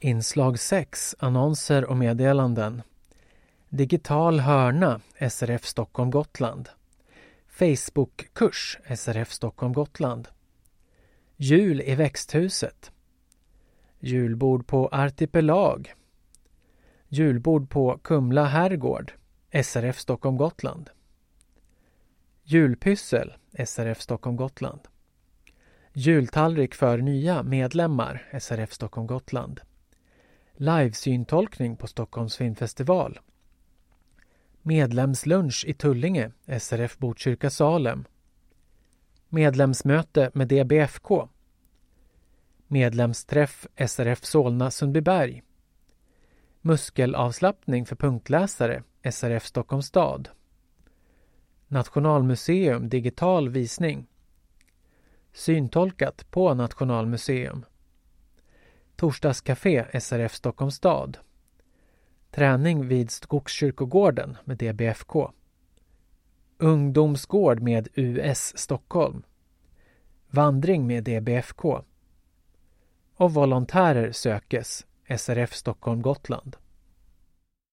Inslag 6 Annonser och meddelanden. Digital hörna SRF Stockholm Gotland. Facebookkurs SRF Stockholm Gotland. Jul i växthuset. Julbord på Artipelag Julbord på Kumla herrgård SRF Stockholm Gotland. Julpyssel SRF Stockholm Gotland. Jultallrik för nya medlemmar SRF Stockholm Gotland. Livesyntolkning på Stockholms filmfestival. Medlemslunch i Tullinge, SRF Botkyrka Salem. Medlemsmöte med DBFK Medlemsträff SRF Solna Sundbyberg. Muskelavslappning för punktläsare SRF Stockholms stad. Nationalmuseum digital visning. Syntolkat på Nationalmuseum. Torsdagscafé SRF Stockholms stad. Träning vid Skogskyrkogården med DBFK Ungdomsgård med US Stockholm. Vandring med DBFK och volontärer sökes SRF Stockholm Gotland.